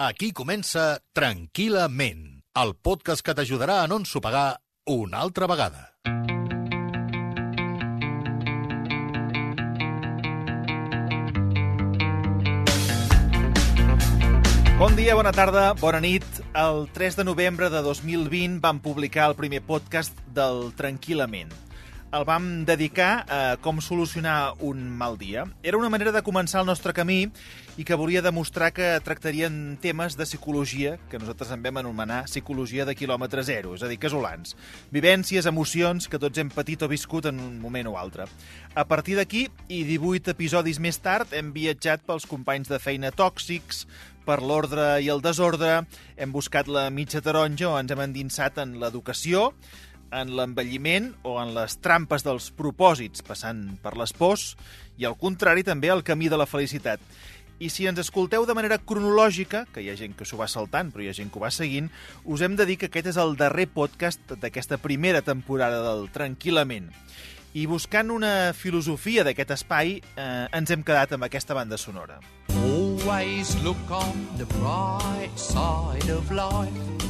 Aquí comença Tranquil·lament, el podcast que t'ajudarà a no ensopegar una altra vegada. Bon dia, bona tarda, bona nit. El 3 de novembre de 2020 vam publicar el primer podcast del Tranquil·lament. El vam dedicar a com solucionar un mal dia. Era una manera de començar el nostre camí i que volia demostrar que tractarien temes de psicologia, que nosaltres en vam anomenar psicologia de quilòmetre zero, és a dir, casolans. Vivències, emocions que tots hem patit o viscut en un moment o altre. A partir d'aquí, i 18 episodis més tard, hem viatjat pels companys de feina tòxics, per l'ordre i el desordre, hem buscat la mitja taronja o ens hem endinsat en l'educació, en l'envelliment o en les trampes dels propòsits, passant per les pors, i al contrari també el camí de la felicitat. I si ens escolteu de manera cronològica, que hi ha gent que s'ho va saltant, però hi ha gent que ho va seguint, us hem de dir que aquest és el darrer podcast d'aquesta primera temporada del Tranquil·lament. I buscant una filosofia d'aquest espai, eh, ens hem quedat amb aquesta banda sonora. Always look on the bright side of life.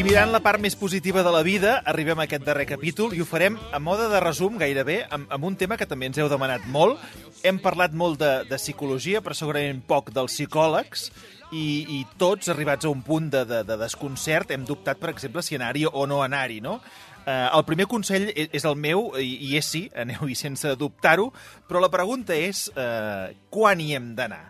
I mirant la part més positiva de la vida, arribem a aquest darrer capítol i ho farem a mode de resum gairebé amb, amb un tema que també ens heu demanat molt. Hem parlat molt de, de psicologia, però segurament poc dels psicòlegs, i, i tots, arribats a un punt de, de, de desconcert, hem dubtat, per exemple, si anar-hi o no anar-hi, no? Eh, el primer consell és, és el meu, i, i és sí, aneu-hi sense dubtar-ho, però la pregunta és eh, quan hi hem d'anar?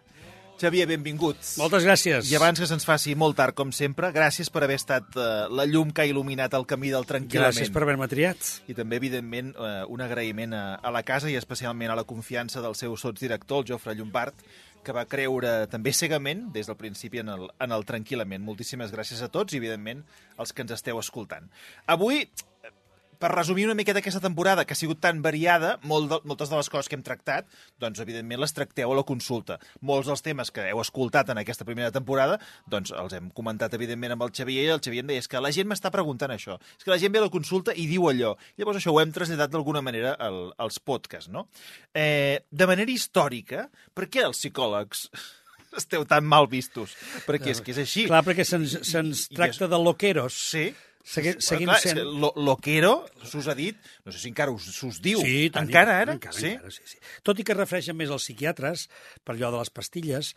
Xavier, benvingut. Moltes gràcies. I abans que se'ns faci molt tard, com sempre, gràcies per haver estat uh, la llum que ha il·luminat el camí del tranquil·lament. Gràcies per haver-me triat. I també, evidentment, uh, un agraïment a, a la casa i especialment a la confiança del seu sotsdirector, el Jofre Llombard, que va creure també cegament des del principi en el, en el tranquil·lament. Moltíssimes gràcies a tots i, evidentment, als que ens esteu escoltant. Avui, per resumir una miqueta aquesta temporada, que ha sigut tan variada, molt de, moltes de les coses que hem tractat, doncs, evidentment, les tracteu a la consulta. Molts dels temes que heu escoltat en aquesta primera temporada, doncs, els hem comentat, evidentment, amb el Xavier, i el Xavier em deia, és que la gent m'està preguntant això. És que la gent ve a la consulta i diu allò. Llavors, això ho hem traslladat d'alguna manera al, als podcasts, no? Eh, de manera històrica, per què els psicòlegs esteu tan mal vistos? Perquè és que és així. Clar, perquè se'ns se tracta de loqueros. Sí. Segui, seguim clar, sent... Lo, loquero, s'us ha dit, no sé si encara us, s'us diu, Sí, encara ara? Encara, sí? encara, sí, sí. Tot i que es refereixen més als psiquiatres, per allò de les pastilles,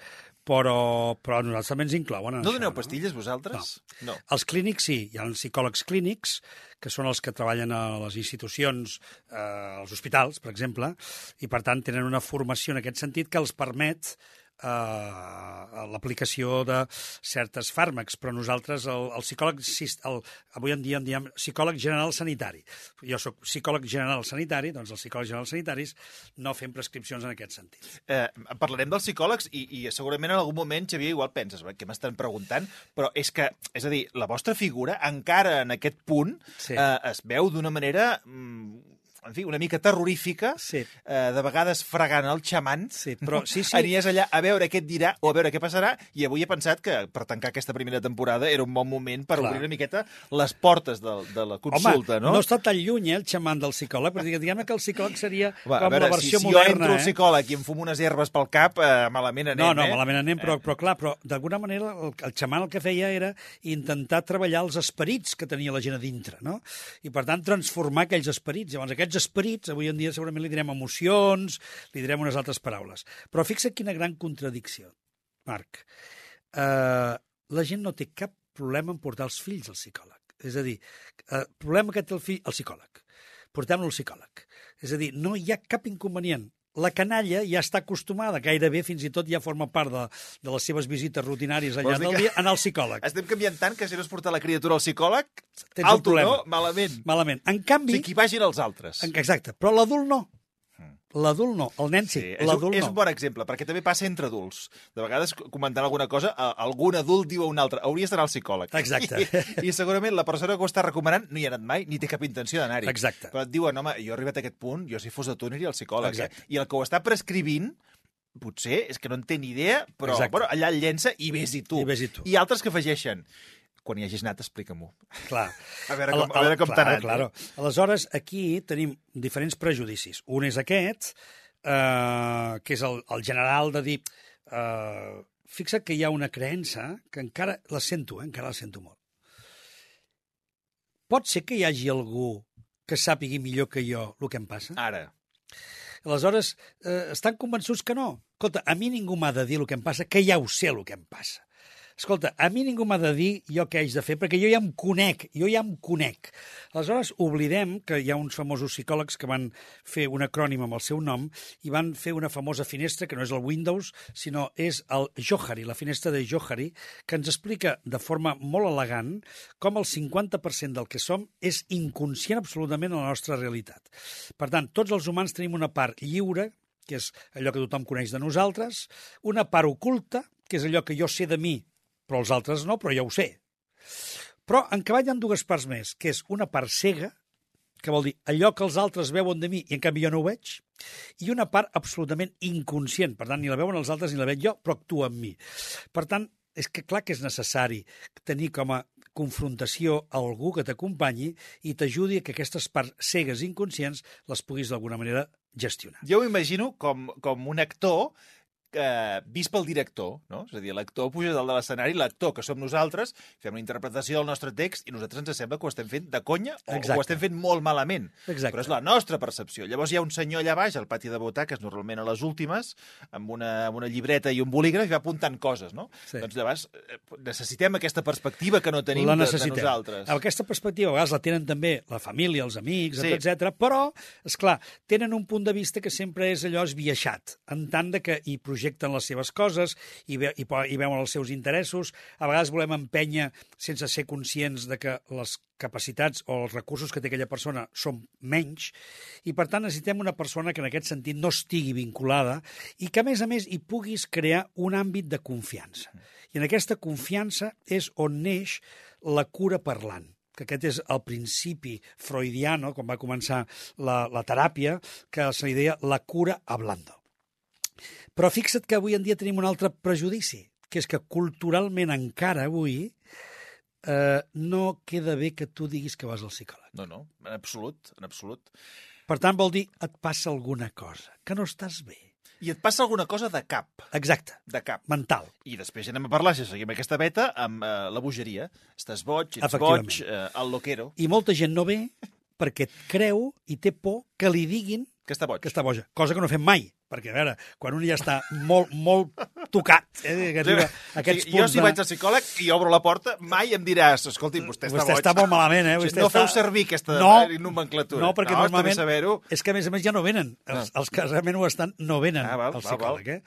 però, però a nosaltres també ens inclouen en No això. doneu pastilles, vosaltres? No. Els clínics sí, hi ha psicòlegs clínics, que són els que treballen a les institucions, eh, als hospitals, per exemple, i per tant tenen una formació en aquest sentit que els permet eh, l'aplicació de certes fàrmacs, però nosaltres, el, el psicòleg, el, avui en dia en diem psicòleg general sanitari. Jo sóc psicòleg general sanitari, doncs els psicòlegs generals sanitaris no fem prescripcions en aquest sentit. Eh, parlarem dels psicòlegs i, i segurament en algun moment, Xavier, igual penses, "Bé, què m'estan preguntant? Però és que, és a dir, la vostra figura, encara en aquest punt, Sí. eh, es veu d'una manera... Mm, en fi, una mica terrorífica, Sí. eh, de vegades fregant el xamant. Sí, però sí, sí. Anies allà a veure què et dirà o a veure què passarà, i avui he pensat que per tancar aquesta primera temporada era un bon moment per Clar. obrir una miqueta les portes de, de la consulta, Home, no? no està tan lluny, eh, el xamant del psicòleg, però diguem que el psicòleg seria Va, com veure, la versió si, si moderna. jo entro al eh? psicòleg i em fumo unes herbes pel cap, eh, malament anem, No, no, eh? malament anem, però, però clar, però d'alguna manera el, el xaman el que feia era intentar treballar els esperits que tenia la gent a dintre, no? I per tant transformar aquells esperits. Llavors aquests esperits, avui en dia segurament li direm emocions, li direm unes altres paraules. Però fixa't quina gran contradicció, Marc. Uh, la gent no té cap problema en portar els fills al psicòleg. És a dir, el problema que té el fill, el psicòleg. Portem-lo al psicòleg. És a dir, no hi ha cap inconvenient la canalla ja està acostumada, gairebé fins i tot ja forma part de, de les seves visites rutinàries al llarg del dia, anar al psicòleg. Estem canviant tant que si no es porta la criatura al psicòleg, Tens un alto, problema. no? Malament. Malament. En O canvi... sigui, que hi vagin els altres. en- Exacte, però l'adult no. L'adult no, el nen sí, Sí, és, un, l'adult és no. un bon exemple, perquè també passa entre adults. De vegades, comentant alguna cosa, algun adult diu a un altre, hauries d'anar al psicòleg. Exacte. I, I segurament la persona que ho està recomanant no hi ha anat mai, ni té cap intenció d'anar-hi. Exacte. Però et diuen, home, jo he arribat a aquest punt, jo si fos a tu aniria al psicòleg. Eh? Exacte. I el que ho està prescrivint, potser és que no en té ni idea, però Exacte. bueno, allà el llença i vés-hi tu. I vés-hi tu. I altres que afegeixen, quan hi hagis anat, explica-m'ho. Clar. A veure com, a veure com t'ha claro, anat. Claro. Aleshores, aquí tenim diferents prejudicis. Un és aquest, eh, que és el, el general de dir... Eh, fixa't que hi ha una creença que encara la sento, eh, encara la sento molt. Pot ser que hi hagi algú que sàpigui millor que jo el que em passa? Ara, Aleshores, eh, estan convençuts que no. Escolta, a mi ningú m'ha de dir el que em passa, que ja ho sé el que em passa. Escolta, a mi ningú m'ha de dir jo què haig de fer, perquè jo ja em conec, jo ja em conec. Aleshores, oblidem que hi ha uns famosos psicòlegs que van fer un acrònim amb el seu nom i van fer una famosa finestra, que no és el Windows, sinó és el Johari, la finestra de Johari, que ens explica de forma molt elegant com el 50% del que som és inconscient absolutament en la nostra realitat. Per tant, tots els humans tenim una part lliure, que és allò que tothom coneix de nosaltres, una part oculta, que és allò que jo sé de mi, però els altres no, però ja ho sé. Però en cavall hi ha dues parts més, que és una part cega, que vol dir allò que els altres veuen de mi i en canvi jo no ho veig, i una part absolutament inconscient, per tant, ni la veuen els altres ni la veig jo, però actua en mi. Per tant, és que clar que és necessari tenir com a confrontació a algú que t'acompanyi i t'ajudi que aquestes parts cegues inconscients les puguis d'alguna manera gestionar. Jo ho imagino com, com un actor eh, vist pel director, no? És a dir, l'actor puja dalt de l'escenari, l'actor, que som nosaltres, fem una interpretació del nostre text i nosaltres ens sembla que ho estem fent de conya o, o ho estem fent molt malament. Exacte. Però és la nostra percepció. Llavors hi ha un senyor allà baix, al pati de butaques, normalment a les últimes, amb una, amb una llibreta i un bolígraf, i va apuntant coses, no? Sí. Doncs llavors eh, necessitem aquesta perspectiva que no tenim la de, de necessitem. nosaltres. Aquesta perspectiva a vegades la tenen també la família, els amics, sí. etc. però, és clar, tenen un punt de vista que sempre és allò esbiaixat, en tant de que hi projecten les seves coses i, ve, i, i veuen els seus interessos. A vegades volem empènyer sense ser conscients de que les capacitats o els recursos que té aquella persona són menys i, per tant, necessitem una persona que en aquest sentit no estigui vinculada i que, a més a més, hi puguis crear un àmbit de confiança. I en aquesta confiança és on neix la cura parlant que aquest és el principi freudiano, quan va començar la, la teràpia, que se li deia la cura hablando. Però fixa't que avui en dia tenim un altre prejudici, que és que culturalment encara avui eh, no queda bé que tu diguis que vas al psicòleg. No, no, en absolut, en absolut. Per tant, vol dir et passa alguna cosa, que no estàs bé. I et passa alguna cosa de cap, Exacte, de cap. mental. I després anem a parlar, si seguim aquesta beta, amb eh, la bogeria. Estàs boig, ets boig, eh, el loquero, I molta gent no ve perquè creu i té por que li diguin que està boig. que està boja, cosa que no fem mai, perquè, a veure, quan un ja està molt, molt tocat, eh, que arriba a aquests Sí, punts jo, si vaig al psicòleg i obro la porta, mai em diràs, escolti, vostè està Vostè boig. està molt malament, eh? Vostè no està... feu servir aquesta no, nomenclatura. No, perquè no, està normalment... saber-ho. És que, a més a més, ja no venen. Els, els que realment ho estan no venen Ah, val, al val, psicòleg. Eh?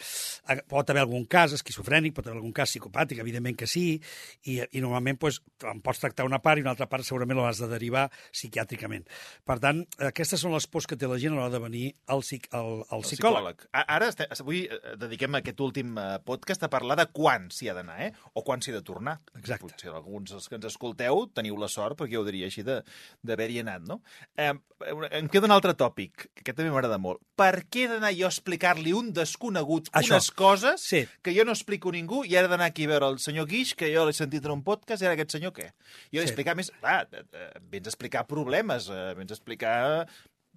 Ah, Pot haver algun cas esquizofrènic, pot haver algun cas psicopàtic, evidentment que sí, i, i normalment pues, en pots tractar una part i una altra part segurament l'has de derivar psiquiàtricament. Per tant, aquestes són les pors que té la gent a l'hora de venir al, al, al psicòleg. A- Ara, avui eh, dediquem aquest últim eh, podcast a parlar de quan s'hi ha d'anar, eh? O quan s'hi ha de tornar. Exacte. Potser alguns dels que ens escolteu teniu la sort, perquè jo ho diria així, d'haver-hi anat, no? Eh, em queda un altre tòpic, que aquest també m'agrada molt. Per què he d'anar jo a explicar-li un desconegut Això. unes coses Sí. que jo no explico a ningú i ara d'anar aquí a veure el senyor Guix, que jo l'he sentit en un podcast, i ara aquest senyor què? Jo he Sí. d'explicar més... Clar, eh, eh, vens a explicar problemes, eh, vens a explicar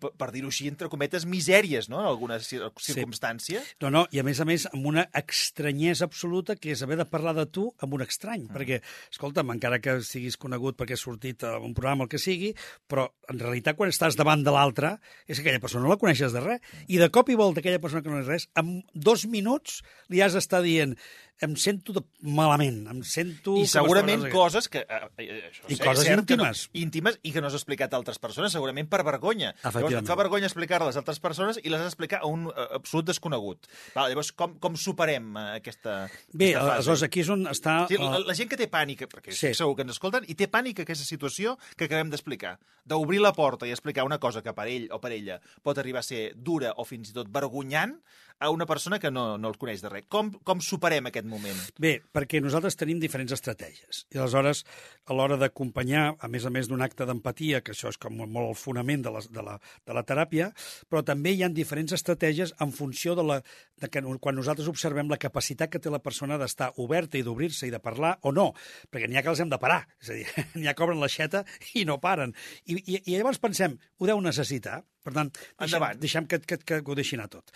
per, dir-ho així, entre cometes, misèries, no?, en alguna cir circumstància. No, no, i a més a més amb una estranyesa absoluta que és haver de parlar de tu amb un estrany, mm. perquè, escolta'm, encara que siguis conegut perquè has sortit a un programa el que sigui, però en realitat quan estàs davant de l'altre és que aquella persona no la coneixes de res, i de cop i volta aquella persona que no és res, en dos minuts li has d'estar dient em sento de... malament, em sento... I que segurament m'està- coses que... Eh, eh, això, I coses cert que íntimes. No, íntimes i que no has explicat a altres persones, segurament per vergonya. Llavors, et fa vergonya explicar-les a altres persones i les has d'explicar a un eh, absolut desconegut. Val, llavors, com, com superem eh, aquesta, Bé, aquesta fase? aleshores, aquí és on està... Sí, la, eh, la gent que té pànic, perquè sí. segur que ens escolten, i té pànic a aquesta situació que acabem d'explicar, d'obrir la porta i explicar una cosa que per ell o per ella pot arribar a ser dura o fins i tot vergonyant a una persona que no, no el coneix de res. Com, com superem aquest moment? Bé, perquè nosaltres tenim diferents estratègies. I aleshores, a l'hora d'acompanyar, a més a més d'un acte d'empatia, que això és com molt el fonament de la, de, la, de la teràpia, però també hi ha diferents estratègies en funció de, la, de que quan nosaltres observem la capacitat que té la persona d'estar oberta i d'obrir-se i de parlar o no, perquè n'hi ha que els hem de parar. És a dir, n'hi ha que obren l'aixeta i no paren. I, i, I llavors pensem, ho deu necessitar, per tant, deixem, Endavant. deixem que, que, que ho deixi anar tot.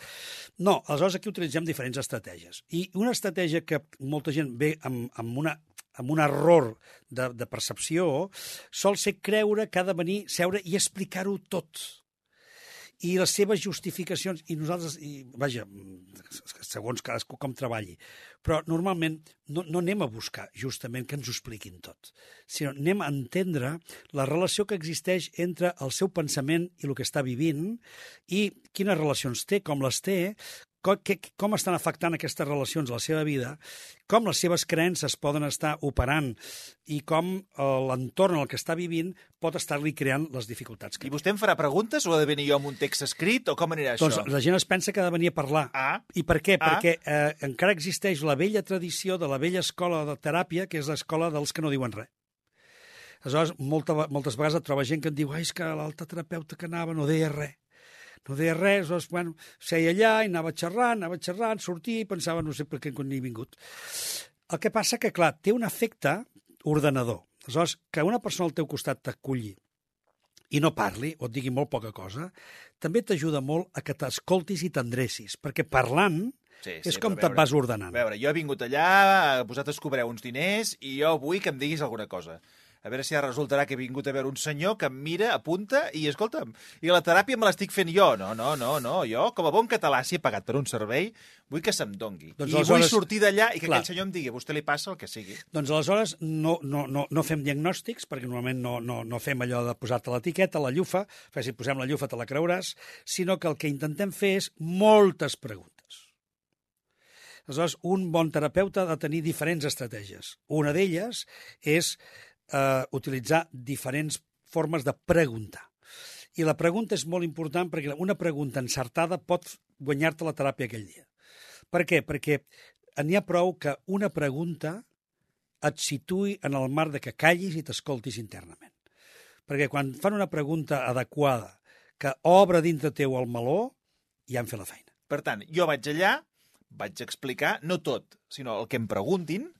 No, aleshores aquí utilitzem diferents estratègies. I una estratègia que molta gent ve amb, amb, una, amb un error de, de percepció sol ser creure que ha de venir, seure i explicar-ho tot i les seves justificacions, i nosaltres, i, vaja, segons cadascú com treballi, però normalment no, no anem a buscar justament que ens ho expliquin tot, sinó anem a entendre la relació que existeix entre el seu pensament i el que està vivint i quines relacions té, com les té, com, que, com estan afectant aquestes relacions a la seva vida, com les seves creences poden estar operant i com eh, l'entorn en el que està vivint pot estar-li creant les dificultats que I vostè em farà preguntes o ha de venir jo amb un text escrit o com anirà doncs això? la gent es pensa que ha de venir a parlar. Ah. I per què? Ah. Perquè eh, encara existeix la vella tradició de la vella escola de teràpia, que és l'escola dels que no diuen res. Aleshores, molta, moltes vegades et troba gent que et diu ai, és que l'altre terapeuta que anava no deia res. No deia res, doncs, bueno, seia allà i anava xerrant, anava xerrant, sortia i pensava no sé per què ni he vingut. El que passa que, clar, té un efecte ordenador. Aleshores, que una persona al teu costat t'aculli i no parli, o et digui molt poca cosa, també t'ajuda molt a que t'escoltis i t'endrecis, perquè parlant Sí, és sí, com a te't veure, vas ordenant. A veure, jo he vingut allà, vosaltres cobreu uns diners i jo vull que em diguis alguna cosa. A veure si ara resultarà que he vingut a veure un senyor que em mira, apunta i, escolta'm, i la teràpia me l'estic fent jo. No, no, no, no, jo, com a bon català, si he pagat per un servei, vull que se'm dongui. Doncs I vull aleshores- sortir d'allà i que Clar. aquell senyor em digui, a vostè li passa el que sigui. Doncs aleshores no, no, no, no fem diagnòstics, perquè normalment no, no, no fem allò de posar-te l'etiqueta, la llufa, perquè si posem la llufa te la creuràs, sinó que el que intentem fer és moltes preguntes. Aleshores, un bon terapeuta ha de tenir diferents estratègies. Una d'elles és eh, utilitzar diferents formes de preguntar. I la pregunta és molt important perquè una pregunta encertada pot guanyar-te la teràpia aquell dia. Per què? Perquè n'hi ha prou que una pregunta et situï en el marc de que callis i t'escoltis internament. Perquè quan fan una pregunta adequada que obre dintre teu el meló, ja han fet la feina. Per tant, jo vaig allà, vaig explicar, no tot, sinó el que em preguntin,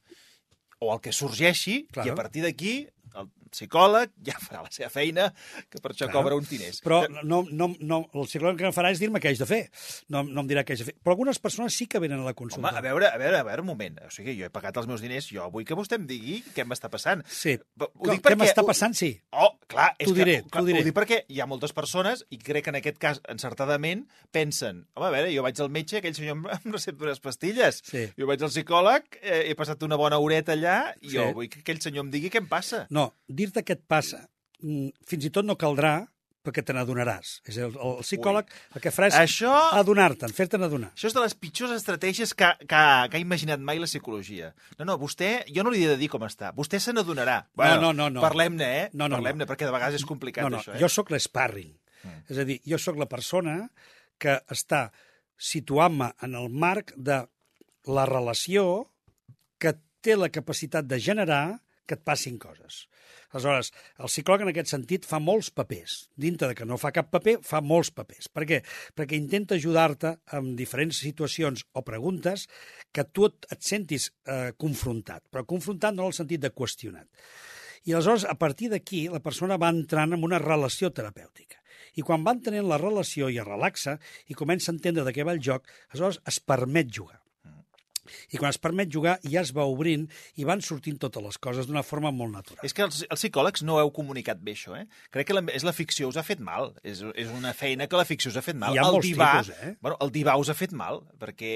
o el que sorgeixi, Claro. i a partir d'aquí el psicòleg ja farà la seva feina, que per això Claro. cobra uns diners. Però no, no, no, el psicòleg que farà és dir-me què haig de fer. No, no em dirà què haig de fer. Però algunes persones sí que venen a la Home, consulta. a veure, a veure, a veure, un moment. O sigui, jo he pagat els meus diners, jo vull que vostè em digui què m'està passant. Sí. Ho Què dic perquè- m'està passant? Sí. Oh, clar, és que, diré, clar, t'ho diré. Ho dic perquè hi ha moltes persones, i crec que en aquest cas, encertadament, pensen, home, a veure, jo vaig al metge, aquell senyor em- em recepta unes pastilles. Sí. Jo vaig al psicòleg, eh, he passat una bona horeta allà, i jo Sí. vull que aquell senyor em digui què em passa. No, dir-te què et passa, mm, fins i tot no caldrà perquè te n'adonaràs. És el, el psicòleg el que farà és Això... adonar-te'n, fer-te n'adonar. Això és de les pitjors estratègies que, que, que ha imaginat mai la psicologia. No, no, vostè, jo no li he de dir com està. Vostè se n'adonarà. no, no, no. Parlem-ne, eh? No, no, Parlem-ne, no. perquè de vegades és complicat, No, no, això, eh? jo sóc l'esparring. Mm. És a dir, jo sóc la persona que està situant-me en el marc de la relació que té la capacitat de generar que et passin coses. Aleshores, el psicòleg en aquest sentit fa molts papers. Dintre de que no fa cap paper, fa molts papers. Per què? Perquè intenta ajudar-te en diferents situacions o preguntes que tu et, et sentis eh, confrontat, però confrontat no en el sentit de qüestionat. I aleshores, a partir d'aquí, la persona va entrant en una relació terapèutica. I quan va entenent la relació i es relaxa i comença a entendre de què va el joc, aleshores es permet jugar. I quan es permet jugar ja es va obrint i van sortint totes les coses d'una forma molt natural. És que els, els psicòlegs no heu comunicat bé això, eh? Crec que la, és la ficció us ha fet mal. És, és una feina que la ficció us ha fet mal. Hi ha el molts divà, tipus, eh? Bueno, el divà us ha fet mal, perquè...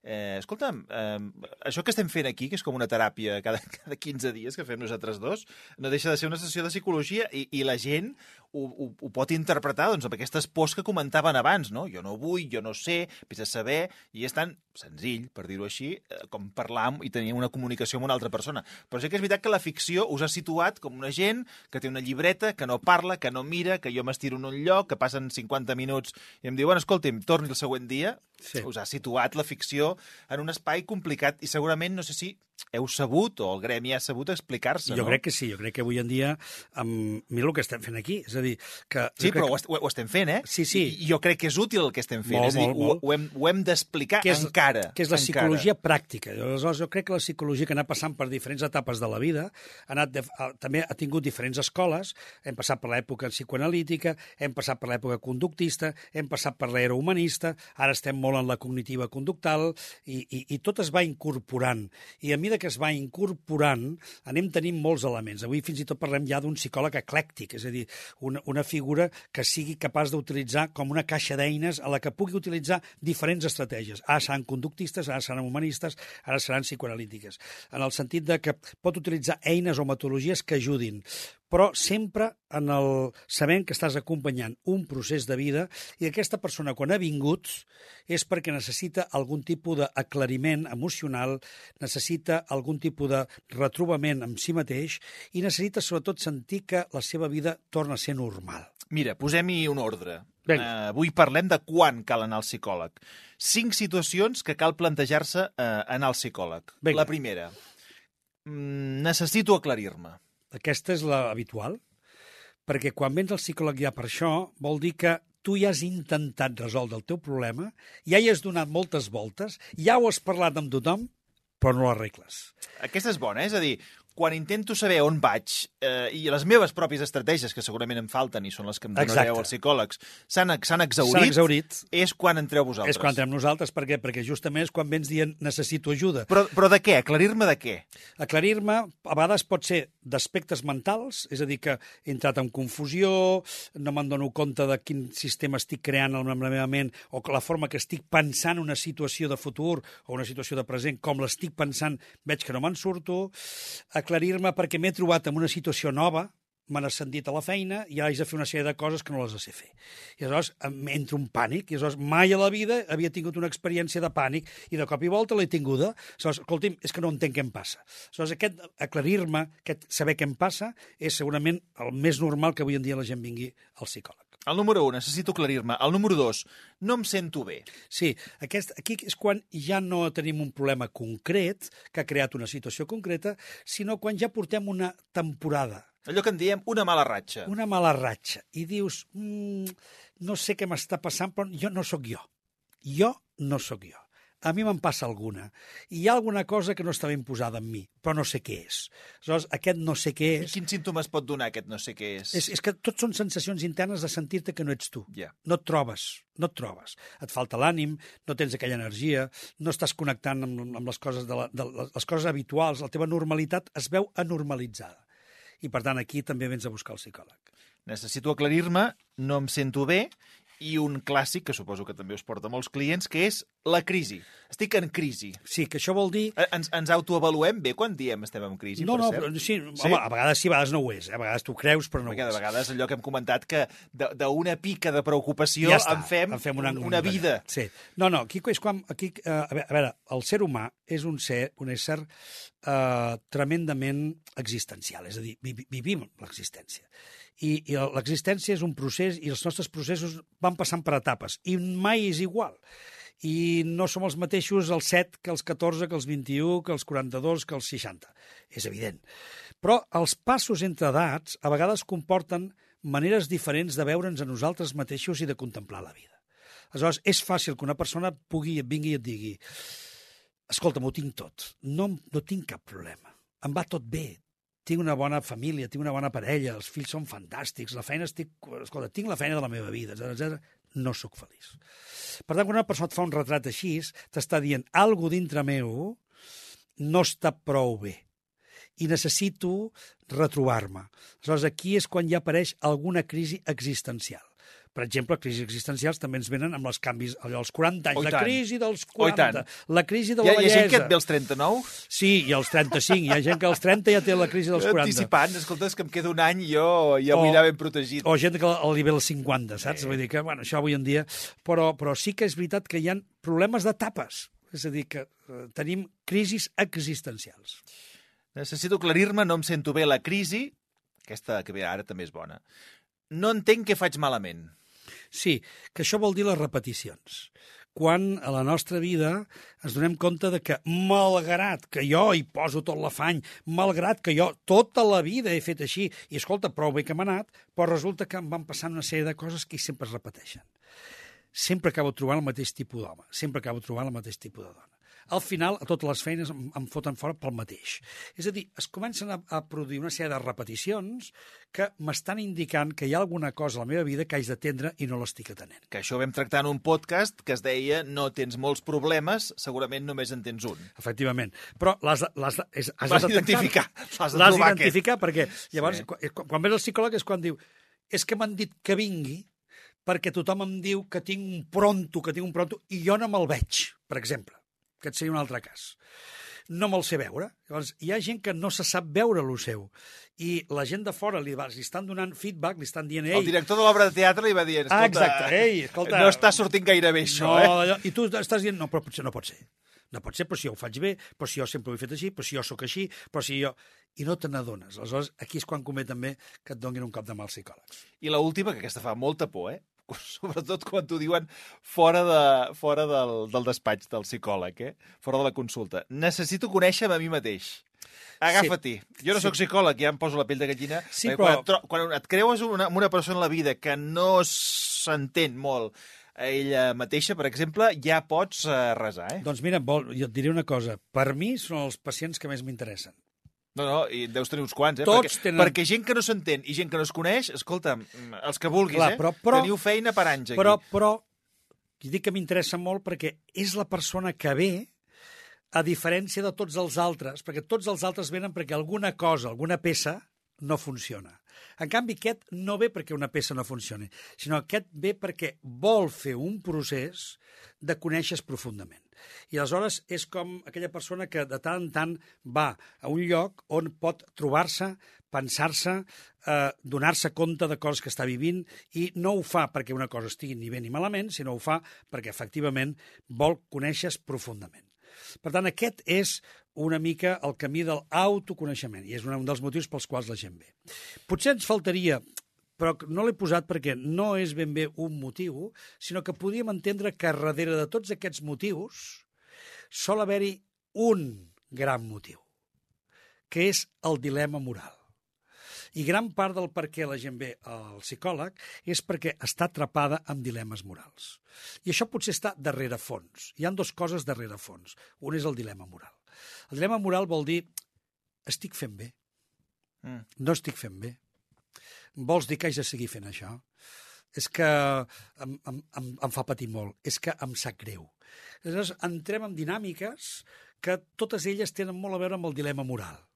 Eh, escolta'm, eh, això que estem fent aquí, que és com una teràpia cada, cada 15 dies que fem nosaltres dos, no deixa de ser una sessió de psicologia i, i la gent ho, ho, ho pot interpretar doncs, amb aquestes pors que comentaven abans, no? Jo no vull, jo no sé, vés a saber, i és tan senzill, per dir-ho així, eh, com parlar i tenir una comunicació amb una altra persona. Però sí que és veritat que la ficció us ha situat com una gent que té una llibreta, que no parla, que no mira, que jo m'estiro en un lloc, que passen 50 minuts i em diu, bueno, escolti'm, torni el següent dia. Sí. Us ha situat la ficció en un espai complicat i segurament, no sé si heu sabut, o el gremi ha sabut explicar-se, Jo no? crec que sí, jo crec que avui en dia, amb, mira el que estem fent aquí, és a dir, que... Sí, jo però que- ho, ho estem fent, eh? Sí, sí. I, jo crec que és útil el que estem fent. Molt, és a dir, molt, ho, molt. ho hem, ho hem d'explicar encara. que és la encara. psicologia pràctica. Aleshores, jo crec que la psicologia que ha anat passant per diferents etapes de la vida ha anat de, ha, també ha tingut diferents escoles. Hem passat per l'època psicoanalítica, hem passat per l'època conductista, hem passat per l'era humanista, ara estem molt en la cognitiva conductal i, i, i tot es va incorporant. I a mesura que es va incorporant, anem tenint molts elements. Avui fins i tot parlem ja d'un psicòleg eclèctic, és a dir, una, una figura que sigui capaç d'utilitzar com una caixa d'eines a la que pugui utilitzar diferents estratègies. Ara seran conductistes, ara seran humanistes, ara seran psicoanalítiques. En el sentit de que pot utilitzar eines o metodologies que ajudin però sempre en el sabent que estàs acompanyant un procés de vida i aquesta persona quan ha vingut és perquè necessita algun tipus d'aclariment emocional, necessita algun tipus de retrobament amb si mateix i necessita sobretot sentir que la seva vida torna a ser normal. Mira, posem-hi un ordre. Vinga. Uh, avui parlem de quan cal anar al psicòleg. Cinc situacions que cal plantejar-se uh, anar al psicòleg. Vinga. La primera. Mm, necessito aclarir-me. Aquesta és la habitual, perquè quan vens al psicòleg ja per això, vol dir que tu ja has intentat resoldre el teu problema, ja hi has donat moltes voltes, ja ho has parlat amb tothom, però no l'arregles. Aquesta és bona, eh? és a dir, quan intento saber on vaig eh, i les meves pròpies estratègies, que segurament em falten i són les que em donareu Exacte. als psicòlegs, s'han exaurit, exaurit. és quan entreu vosaltres. És quan entrem nosaltres, per què? Perquè justament és quan vens dient necessito ajuda. Però, però de què? Aclarir-me de què? Aclarir-me, a vegades pot ser d'aspectes mentals, és a dir, que he entrat en confusió, no me'n dono compte de quin sistema estic creant amb la meva ment, o que la forma que estic pensant una situació de futur o una situació de present, com l'estic pensant, veig que no me'n surto. Aclarir-me perquè m'he trobat en una situació nova, m'han ascendit a la feina i ara haig de fer una sèrie de coses que no les sé fer. I aleshores em entra un pànic, i aleshores mai a la vida havia tingut una experiència de pànic i de cop i volta l'he tinguda. Aleshores, escolti'm, és que no entenc què em passa. Aleshores, aquest aclarir-me, aquest saber què em passa, és segurament el més normal que avui en dia la gent vingui al psicòleg. El número 1, necessito aclarir-me. El número 2, no em sento bé. Sí, aquest, aquí és quan ja no tenim un problema concret que ha creat una situació concreta, sinó quan ja portem una temporada Allò que en diem una mala ratxa. una mala ratxa i dius, mm, no sé què m'està passant, però jo no sóc jo. Jo no sóc jo. A mi me'n passa alguna. I hi ha alguna cosa que no està ben posada en mi, però no sé què és. Aleshores, aquest no sé què I és, quins símptomes pot donar aquest no sé què és? és, és que tot són sensacions internes de sentir-te que no ets tu. Ja. No et trobes, no et trobes. Et falta l'ànim, no tens aquella energia, no estàs connectant amb, amb les, coses de la, de les coses habituals, la teva normalitat es veu anormalitzada. I, per tant, aquí també vens a buscar el psicòleg. Necessito aclarir-me, no em sento bé, i un clàssic, que suposo que també us porta molts clients, que és la crisi. Estic en crisi. Sí, que això vol dir Eh, Ens, ens autoavaluem bé quan diem estem en crisi, no, per no, cert? però, sí, home, a vegades sí, a vegades no ho és. Eh? A vegades tu creus, però no Perquè ho de és. vegades allò que hem comentat que de- d'una pica de preocupació ja està, en fem, en fem una, una vida. Sí. No, no, aquí és quan... Aquí, eh, a, veure, a veure, el ser humà és un ser, un ésser eh, tremendament existencial, és a dir, vi, vivim l'existència. I, i l'existència és un procés i els nostres processos van passant per etapes i mai és igual. I no som els mateixos els 7 que els 14, que els 21, que els 42, que els 60. És evident. Però els passos entre edats a vegades comporten maneres diferents de veure'ns a nosaltres mateixos i de contemplar la vida. Aleshores, és fàcil que una persona pugui, vingui i et digui escolta, m'ho tinc tot, no, no tinc cap problema, em va tot bé, tinc una bona família, tinc una bona parella, els fills són fantàstics, la feina estic... Escolta, tinc la feina de la meva vida, etc. no sóc feliç. Per tant, quan una persona et fa un retrat així, t'està dient algo dintre meu no està prou bé i necessito retrobar-me. Aleshores, aquí és quan ja apareix alguna crisi existencial. Per exemple, crisis existencials també ens venen amb els canvis, allò, als 40 anys. Oh, la crisi dels Oh, i 40, la crisi de Hi la ha, hi ha bellesa. gent que et ve als 39 Sí, i als 35. Hi ha gent que als 30 ja té la crisi dels 40. anticipant. Escolta, és que em queda un any i jo ja vull anar ben protegit. O gent que al nivell 50, saps? Vull dir que, bueno, això avui en dia... Però, però sí que és veritat que hi ha problemes d'etapes. És a dir, que eh, tenim crisis existencials. Necessito aclarir-me, no em sento bé la crisi. Aquesta que ve ara també és bona. No entenc què faig malament. Sí, que això vol dir les repeticions. Quan a la nostra vida ens donem compte de que, malgrat que jo hi poso tot l'afany, malgrat que jo tota la vida he fet així, i escolta, prou bé que m'ha anat, però resulta que em van passant una sèrie de coses que sempre es repeteixen. Sempre acabo trobant el mateix tipus d'home, sempre acabo trobant el mateix tipus de dona. Al final, a totes les feines em, em foten fora pel mateix. És a dir, es comencen a, a produir una sèrie de repeticions que m'estan indicant que hi ha alguna cosa a la meva vida que haig d'atendre i no l'estic atenent. Que això ho vam tractar en un podcast que es deia no tens molts problemes, segurament només en tens un. Efectivament. Però l'has de- és- has d'identificar, l'has d'identificar perquè llavors, Sí. sí. quan, quan ve el psicòleg és quan diu és que m'han dit que vingui perquè tothom em diu que tinc un pronto, que tinc un pronto, i jo no me'l veig, per exemple. Aquest seria un altre cas. No me'l sé veure. Llavors, hi ha gent que no se sap veure lo seu. I la gent de fora li, va, li estan donant feedback, li estan dient... Ei, El director de l'obra de teatre li va dir, Ah, exacte, ei, escolta, no està sortint gaire bé això, no, eh? I tu estàs dient, no, però potser no pot ser. No pot ser, però si jo ho faig bé, però si jo sempre ho he fet així, però si jo sóc així, però si jo... I no te n'adones. Aleshores, aquí és quan convé també que et donguin un cop de mà als psicòlegs. I la última, que aquesta fa molta por, eh? Sobretot quan t'ho diuen fora, de, fora del, del despatx del psicòleg, eh? Fora de la consulta. Necessito conèixer-me a mi mateix. Agafa-t'hi. Jo no Sí. sóc psicòleg, ja em poso la pell de gallina. Sí, però- Quan et, quan et creues una, una persona en la vida que no s'entén molt a ella mateixa, per exemple, ja pots uh, resar, eh? Doncs mira, vol, jo et diré una cosa. Per mi són els pacients que més m'interessen. No, no, i deus tenir uns quants, eh? Tots perquè, tenen- perquè gent que no s'entén i gent que no es coneix, escolta, mm, els que vulguis, Clar, eh? però- però- Teniu feina per anys aquí. Però, però, dic que m'interessa molt perquè és la persona que ve a diferència de tots els altres, perquè tots els altres venen perquè alguna cosa, alguna peça, no funciona. En canvi, aquest no ve perquè una peça no funcioni, sinó aquest ve perquè vol fer un procés de conèixer profundament. I aleshores és com aquella persona que de tant en tant va a un lloc on pot trobar-se, pensar-se, eh, donar-se compte de coses que està vivint i no ho fa perquè una cosa estigui ni bé ni malament, sinó ho fa perquè efectivament vol conèixer profundament. Per tant, aquest és una mica el camí de l'autoconeixement i és un dels motius pels quals la gent ve. Potser ens faltaria però no l'he posat perquè no és ben bé un motiu, sinó que podíem entendre que darrere de tots aquests motius sol haver-hi un gran motiu, que és el dilema moral. I gran part del per què la gent ve al psicòleg és perquè està atrapada amb dilemes morals. I això potser està darrere fons. Hi han dues coses darrere fons. Un és el dilema moral. El dilema moral vol dir estic fent bé, Mm. no estic fent bé. Vols dir que haig de seguir fent això? És que em, em, em, em fa patir molt, és que em sap greu. Aleshores, entrem en dinàmiques que totes elles tenen molt a veure amb el dilema moral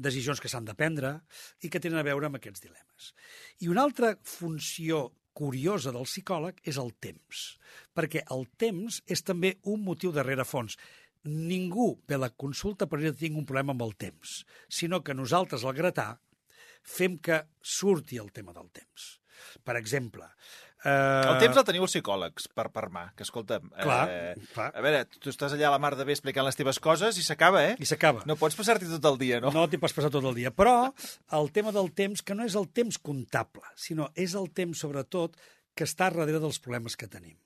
decisions que s'han de prendre i que tenen a veure amb aquests dilemes. I una altra funció curiosa del psicòleg és el temps, perquè el temps és també un motiu darrere fons. Ningú ve a la consulta per dir que tinc un problema amb el temps, sinó que nosaltres, al gratar, fem que surti el tema del temps. Per exemple... Eh... El temps el teniu els psicòlegs, per, per mà, que escolta'm... Clar, eh, clar. A veure, tu estàs allà a la mar de bé explicant les teves coses i s'acaba, eh? I s'acaba. No pots passar-t'hi tot el dia, no? No t'hi pots passar tot el dia. Però el tema del temps, que no és el temps comptable, sinó és el temps, sobretot, que està darrere dels problemes que tenim.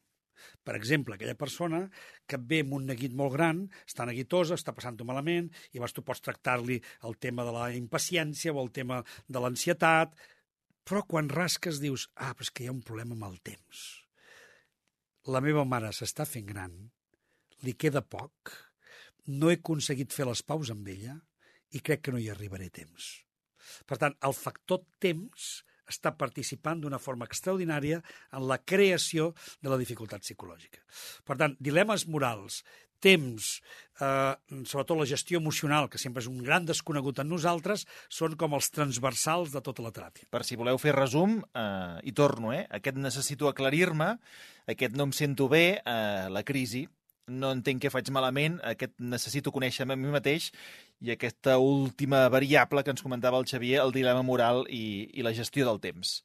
Per exemple, aquella persona que ve amb un neguit molt gran, està neguitosa, està passant-ho malament, i llavors tu pots tractar-li el tema de la impaciència o el tema de l'ansietat, però quan rasques dius, ah, però és que hi ha un problema amb el temps. La meva mare s'està fent gran, li queda poc, no he aconseguit fer les paus amb ella i crec que no hi arribaré temps. Per tant, el factor temps està participant d'una forma extraordinària en la creació de la dificultat psicològica. Per tant, dilemes morals, temps, eh, sobretot la gestió emocional, que sempre és un gran desconegut en nosaltres, són com els transversals de tota la teràpia. Per si voleu fer resum, eh, i torno, eh? Aquest necessito aclarir-me, aquest no em sento bé, eh, la crisi, no entenc què faig malament, aquest necessito conèixer-me a mi mateix i aquesta última variable que ens comentava el Xavier, el dilema moral i, i la gestió del temps.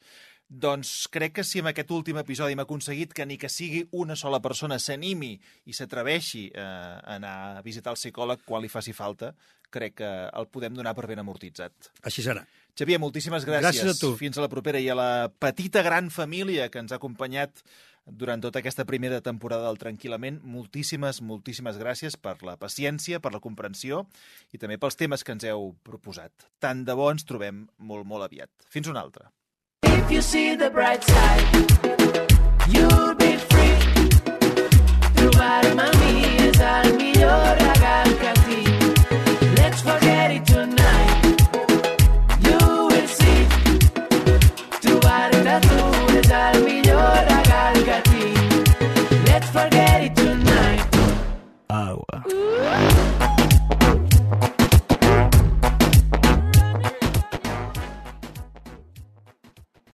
Doncs crec que si amb aquest últim episodi hem aconseguit que ni que sigui una sola persona s'animi i s'atreveixi eh, a anar a visitar el psicòleg quan li faci falta, crec que el podem donar per ben amortitzat. Així serà. Xavier, moltíssimes gràcies. Gràcies a tu. Fins a la propera i a la petita gran família que ens ha acompanyat durant tota aquesta primera temporada del Tranquil·lament. Moltíssimes, moltíssimes gràcies per la paciència, per la comprensió i també pels temes que ens heu proposat. Tant de bo ens trobem molt, molt aviat. Fins una altra. If you see the bright side, you'll be free. Trobar-me a mi és el millor. Música